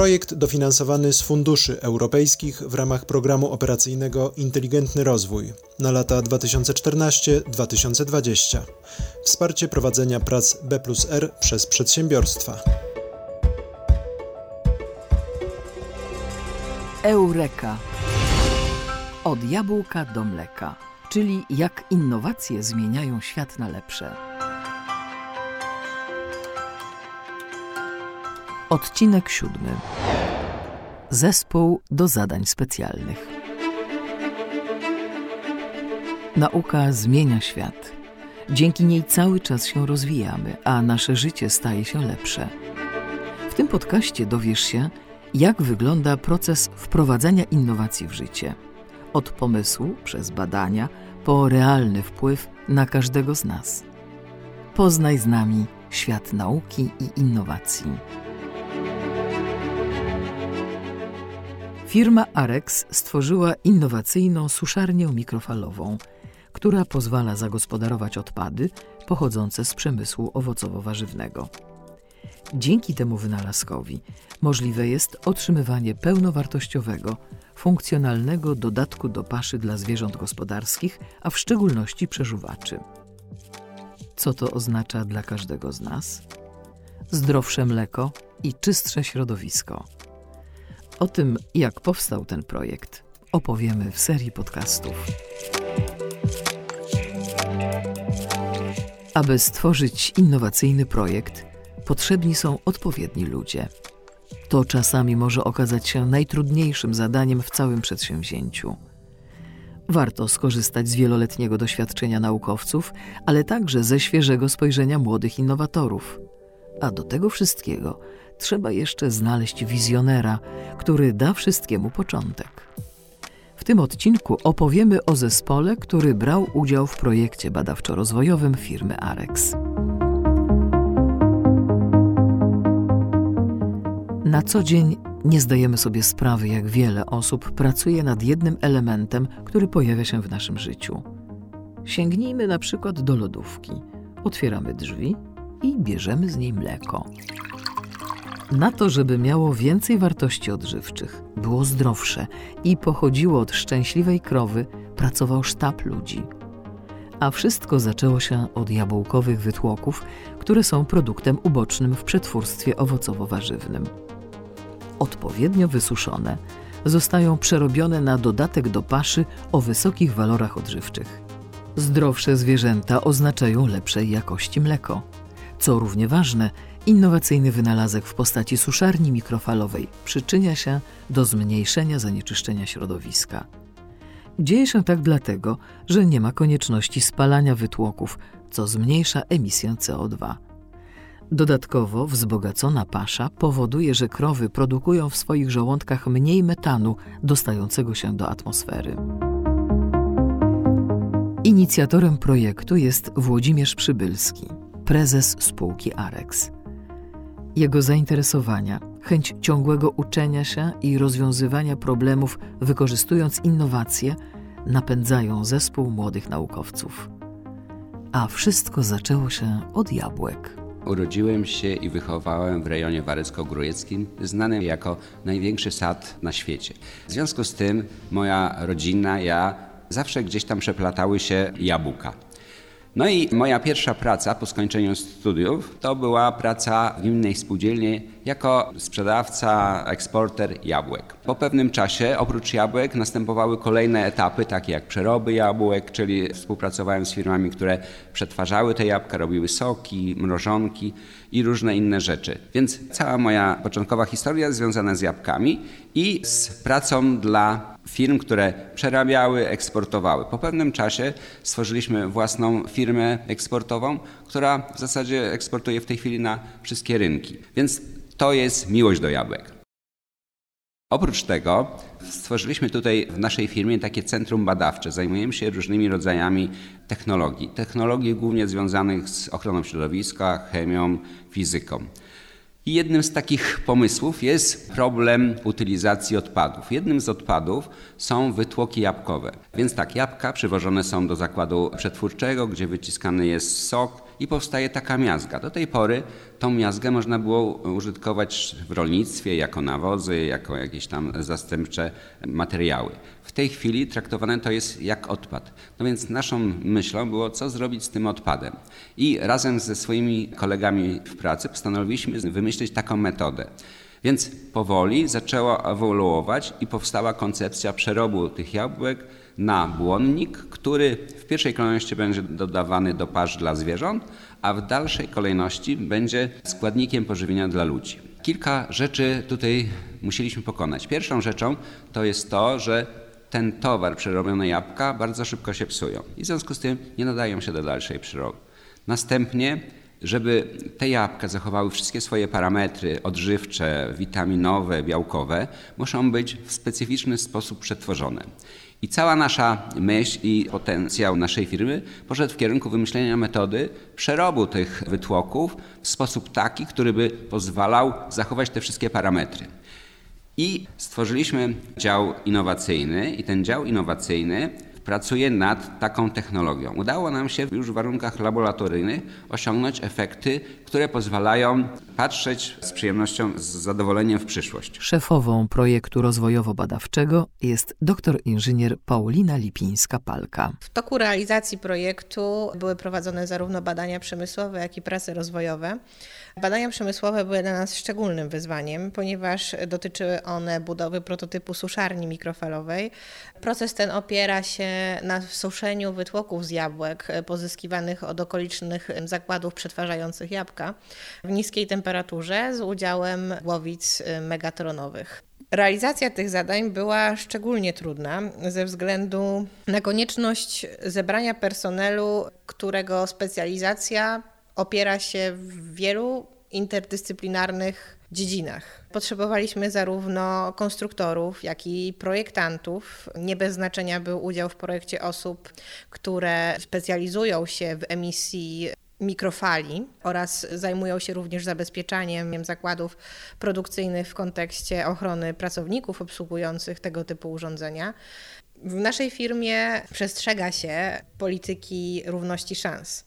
Projekt dofinansowany z funduszy europejskich w ramach programu operacyjnego Inteligentny Rozwój na lata 2014-2020. Wsparcie prowadzenia prac B plus R przez przedsiębiorstwa. Eureka. Od jabłka do mleka, czyli jak innowacje zmieniają świat na lepsze. Odcinek siódmy. Zespół do zadań specjalnych. Nauka zmienia świat. Dzięki niej cały czas się rozwijamy, a nasze życie staje się lepsze. W tym podcaście dowiesz się, jak wygląda proces wprowadzania innowacji w życie. Od pomysłu przez badania po realny wpływ na każdego z nas. Poznaj z nami świat nauki i innowacji. Firma Arex stworzyła innowacyjną suszarnię mikrofalową, która pozwala zagospodarować odpady pochodzące z przemysłu owocowo-warzywnego. Dzięki temu wynalazkowi możliwe jest otrzymywanie pełnowartościowego, funkcjonalnego dodatku do paszy dla zwierząt gospodarskich, a w szczególności przeżuwaczy. Co to oznacza dla każdego z nas? Zdrowsze mleko i czystsze środowisko. O tym, jak powstał ten projekt, opowiemy w serii podcastów. Aby stworzyć innowacyjny projekt, potrzebni są odpowiedni ludzie. To czasami może okazać się najtrudniejszym zadaniem w całym przedsięwzięciu. Warto skorzystać z wieloletniego doświadczenia naukowców, ale także ze świeżego spojrzenia młodych innowatorów. A do tego wszystkiego trzeba jeszcze znaleźć wizjonera, który da wszystkiemu początek. W tym odcinku opowiemy o zespole, który brał udział w projekcie badawczo-rozwojowym firmy Arex. Na co dzień nie zdajemy sobie sprawy, jak wiele osób pracuje nad jednym elementem, który pojawia się w naszym życiu. Sięgnijmy na przykład do lodówki. Otwieramy drzwi i bierzemy z niej mleko. Na to, żeby miało więcej wartości odżywczych, było zdrowsze i pochodziło od szczęśliwej krowy, pracował sztab ludzi. A wszystko zaczęło się od jabłkowych wytłoków, które są produktem ubocznym w przetwórstwie owocowo-warzywnym. Odpowiednio wysuszone, zostają przerobione na dodatek do paszy o wysokich walorach odżywczych. Zdrowsze zwierzęta oznaczają lepszej jakości mleko. Co równie ważne, Innowacyjny wynalazek w postaci suszarni mikrofalowej przyczynia się do zmniejszenia zanieczyszczenia środowiska. Dzieje się tak dlatego, że nie ma konieczności spalania wytłoków, co zmniejsza emisję CO2. Dodatkowo wzbogacona pasza powoduje, że krowy produkują w swoich żołądkach mniej metanu dostającego się do atmosfery. Inicjatorem projektu jest Włodzimierz Przybylski, prezes spółki Arex. Jego zainteresowania, chęć ciągłego uczenia się i rozwiązywania problemów wykorzystując innowacje napędzają zespół młodych naukowców. A wszystko zaczęło się od jabłek. Urodziłem się i wychowałem w rejonie warecko-grójeckim, znanym jako największy sad na świecie. W związku z tym moja rodzina, ja zawsze gdzieś tam przeplatały się jabłka. No i moja pierwsza praca po skończeniu studiów to była praca w innej spółdzielni jako sprzedawca, eksporter jabłek. Po pewnym czasie oprócz jabłek następowały kolejne etapy, takie jak przeroby jabłek, czyli współpracowałem z firmami, które przetwarzały te jabłka, robiły soki, mrożonki i różne inne rzeczy. Więc cała moja początkowa historia związana z jabłkami i z pracą dla firm, które przerabiały, eksportowały. Po pewnym czasie stworzyliśmy własną firmę eksportową, która w zasadzie eksportuje w tej chwili na wszystkie rynki. Więc to jest miłość do jabłek. Oprócz tego stworzyliśmy tutaj w naszej firmie takie centrum badawcze. Zajmujemy się różnymi rodzajami technologii. Technologii głównie związanych z ochroną środowiska, chemią, fizyką. I jednym z takich pomysłów jest problem utylizacji odpadów. Jednym z odpadów są wytłoki jabłkowe. Więc tak, jabłka przywożone są do zakładu przetwórczego, gdzie wyciskany jest sok i powstaje taka miazga. Do tej pory tą miazgę można było użytkować w rolnictwie jako nawozy, jako jakieś tam zastępcze materiały. W tej chwili traktowane to jest jak odpad. No więc naszą myślą było, co zrobić z tym odpadem. I razem ze swoimi kolegami w pracy postanowiliśmy wymyślić taką metodę. Więc powoli zaczęła ewoluować i powstała koncepcja przerobu tych jabłek na błonnik, który w pierwszej kolejności będzie dodawany do pasz dla zwierząt, a w dalszej kolejności będzie składnikiem pożywienia dla ludzi. Kilka rzeczy tutaj musieliśmy pokonać. Pierwszą rzeczą to jest to, że ten towar, przerobione jabłka, bardzo szybko się psują i w związku z tym nie nadają się do dalszej przeroby. Następnie żeby te jabłka zachowały wszystkie swoje parametry odżywcze, witaminowe, białkowe, muszą być w specyficzny sposób przetworzone. I cała nasza myśl i potencjał naszej firmy poszedł w kierunku wymyślenia metody przerobu tych wytłoków w sposób taki, który by pozwalał zachować te wszystkie parametry. I stworzyliśmy dział innowacyjny i ten dział innowacyjny pracuje nad taką technologią. Udało nam się już w warunkach laboratoryjnych osiągnąć efekty, które pozwalają patrzeć z przyjemnością, z zadowoleniem w przyszłość. Szefową projektu rozwojowo-badawczego jest doktor inżynier Paulina Lipińska-Palka. W toku realizacji projektu były prowadzone zarówno badania przemysłowe, jak i prace rozwojowe. Badania przemysłowe były dla nas szczególnym wyzwaniem, ponieważ dotyczyły one budowy prototypu suszarni mikrofalowej. Proces ten opiera się na suszeniu wytłoków z jabłek pozyskiwanych od okolicznych zakładów przetwarzających jabłka w niskiej temperaturze z udziałem głowic megatronowych. Realizacja tych zadań była szczególnie trudna ze względu na konieczność zebrania personelu, którego specjalizacja opiera się w wielu interdyscyplinarnych dziedzinach. Potrzebowaliśmy zarówno konstruktorów, jak i projektantów. Nie bez znaczenia był udział w projekcie osób, które specjalizują się w emisji mikrofali oraz zajmują się również zabezpieczaniem zakładów produkcyjnych w kontekście ochrony pracowników obsługujących tego typu urządzenia. W naszej firmie przestrzega się polityki równości szans.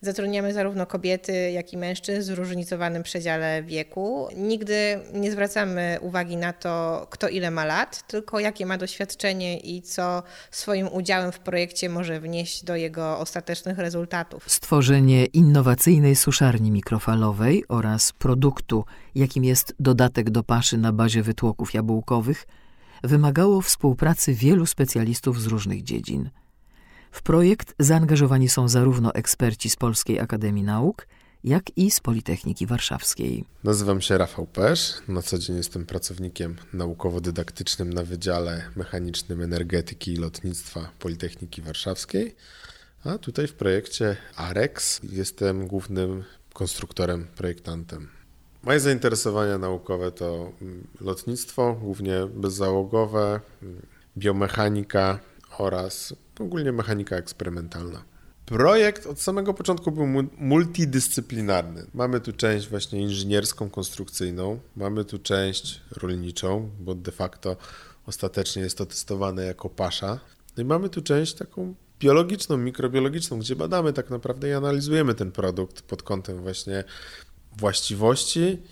Zatrudniamy zarówno kobiety, jak i mężczyzn w zróżnicowanym przedziale wieku. Nigdy nie zwracamy uwagi na to, kto ile ma lat, tylko jakie ma doświadczenie i co swoim udziałem w projekcie może wnieść do jego ostatecznych rezultatów. Stworzenie innowacyjnej suszarni mikrofalowej oraz produktu, jakim jest dodatek do paszy na bazie wytłoków jabłkowych, wymagało współpracy wielu specjalistów z różnych dziedzin. W projekt zaangażowani są zarówno eksperci z Polskiej Akademii Nauk, jak i z Politechniki Warszawskiej. Nazywam się Rafał Pesz. Na co dzień jestem pracownikiem naukowo-dydaktycznym na Wydziale Mechanicznym Energetyki i Lotnictwa Politechniki Warszawskiej. A tutaj w projekcie AREX jestem głównym konstruktorem, projektantem. Moje zainteresowania naukowe to lotnictwo, głównie bezzałogowe, biomechanika oraz ogólnie mechanika eksperymentalna. Projekt od samego początku był multidyscyplinarny. Mamy tu część właśnie inżynierską, konstrukcyjną, mamy tu część rolniczą, bo de facto ostatecznie jest to testowane jako pasza. No i mamy tu część taką biologiczną, mikrobiologiczną, gdzie badamy tak naprawdę i analizujemy ten produkt pod kątem właśnie właściwości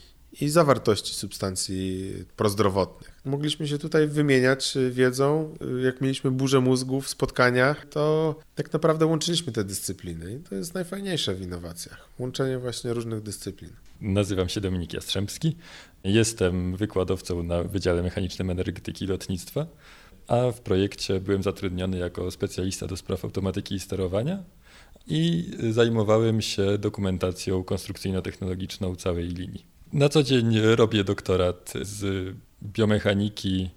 i zawartości substancji prozdrowotnych. Mogliśmy się tutaj wymieniać wiedzą, jak mieliśmy burzę mózgu w spotkaniach, to tak naprawdę łączyliśmy te dyscypliny i to jest najfajniejsze w innowacjach. Łączenie właśnie różnych dyscyplin. Nazywam się Dominik Jastrzębski. Jestem wykładowcą na Wydziale Mechanicznym Energetyki i Lotnictwa, a w projekcie byłem zatrudniony jako specjalista do spraw automatyki i sterowania i zajmowałem się dokumentacją konstrukcyjno-technologiczną całej linii. Na co dzień robię doktorat z biomechaniki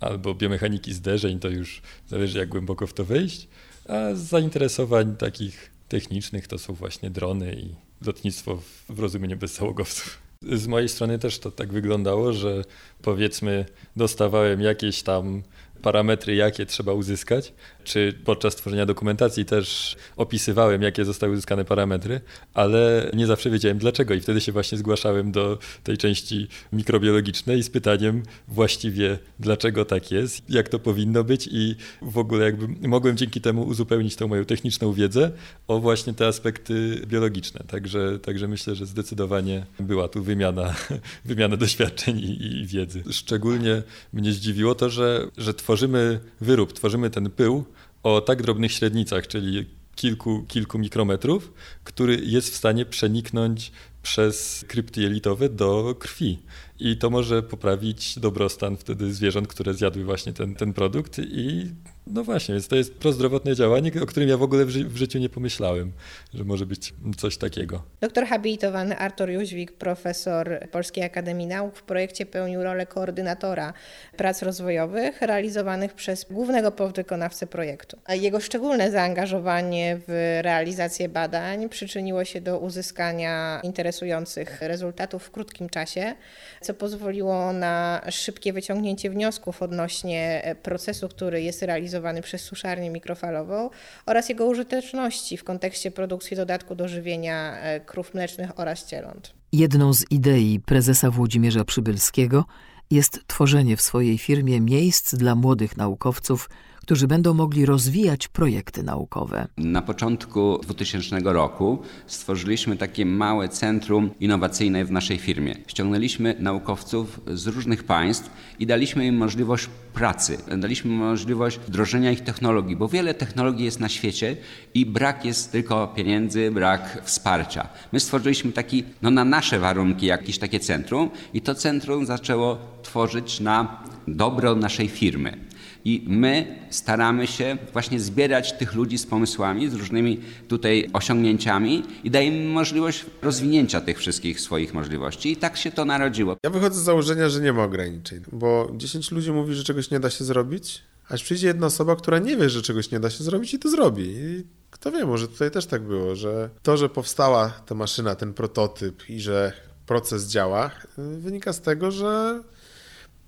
albo biomechaniki zderzeń, to już zależy jak głęboko w to wejść, a z zainteresowań takich technicznych to są właśnie drony i lotnictwo w rozumieniu bezzałogowców. Z mojej strony też to tak wyglądało, że powiedzmy dostawałem jakieś tam parametry, jakie trzeba uzyskać, czy podczas tworzenia dokumentacji też opisywałem, jakie zostały uzyskane parametry, ale nie zawsze wiedziałem dlaczego i wtedy się właśnie zgłaszałem do tej części mikrobiologicznej z pytaniem właściwie dlaczego tak jest, jak to powinno być i w ogóle jakby mogłem dzięki temu uzupełnić tą moją techniczną wiedzę o właśnie te aspekty biologiczne. Także, także myślę, że zdecydowanie była tu wymiana, wymiana doświadczeń i, i wiedzy. Szczególnie mnie zdziwiło to, że, że tworzymy wyrób, tworzymy ten pył o tak drobnych średnicach, czyli kilku, kilku mikrometrów, który jest w stanie przeniknąć przez krypty jelitowe do krwi. I to może poprawić dobrostan wtedy zwierząt, które zjadły właśnie ten, ten produkt i no właśnie, więc to jest prozdrowotne działanie, o którym ja w ogóle w, ży w, życiu nie pomyślałem, że może być coś takiego. Doktor habilitowany Artur Jóźwik, profesor Polskiej Akademii Nauk, w projekcie pełnił rolę koordynatora prac rozwojowych realizowanych przez głównego podwykonawcę projektu. Jego szczególne zaangażowanie w realizację badań przyczyniło się do uzyskania interesujących rezultatów w krótkim czasie, co pozwoliło na szybkie wyciągnięcie wniosków odnośnie procesu, który jest realizowany realizowany przez suszarnię mikrofalową oraz jego użyteczności w kontekście produkcji dodatku do żywienia e, krów mlecznych oraz cieląt. Jedną z idei prezesa Włodzimierza Przybylskiego jest tworzenie w swojej firmie miejsc dla młodych naukowców, którzy będą mogli rozwijać projekty naukowe. Na początku 2000 roku stworzyliśmy takie małe centrum innowacyjne w naszej firmie. Ściągnęliśmy naukowców z różnych państw i daliśmy im możliwość pracy, daliśmy możliwość wdrożenia ich technologii, bo wiele technologii jest na świecie i brak jest tylko pieniędzy, brak wsparcia. My stworzyliśmy taki, no na nasze warunki, jakieś takie centrum i to centrum zaczęło tworzyć na dobro naszej firmy. I my staramy się właśnie zbierać tych ludzi z pomysłami, z różnymi tutaj osiągnięciami i dajemy im możliwość rozwinięcia tych wszystkich swoich możliwości. I tak się to narodziło. Ja wychodzę z założenia, że nie ma ograniczeń, bo 10 ludzi mówi, że czegoś nie da się zrobić, aż przyjdzie jedna osoba, która nie wie, że czegoś nie da się zrobić i to zrobi. I kto wie, może tutaj też tak było, że to, że powstała ta maszyna, ten prototyp i że proces działa, wynika z tego, że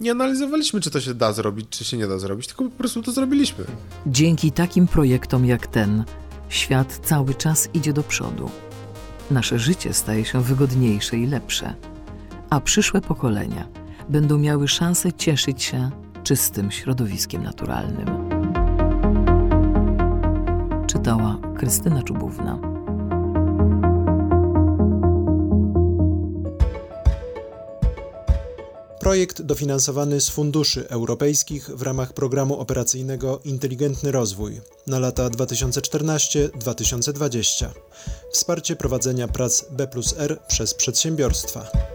nie analizowaliśmy, czy to się da zrobić, czy się nie da zrobić, tylko po prostu to zrobiliśmy. Dzięki takim projektom jak ten, świat cały czas idzie do przodu. Nasze życie staje się wygodniejsze i lepsze, a przyszłe pokolenia będą miały szansę cieszyć się czystym środowiskiem naturalnym. Czytała Krystyna Czubówna. Projekt dofinansowany z funduszy europejskich w ramach programu operacyjnego Inteligentny Rozwój na lata 2014-2020. Wsparcie prowadzenia prac B plus R przez przedsiębiorstwa.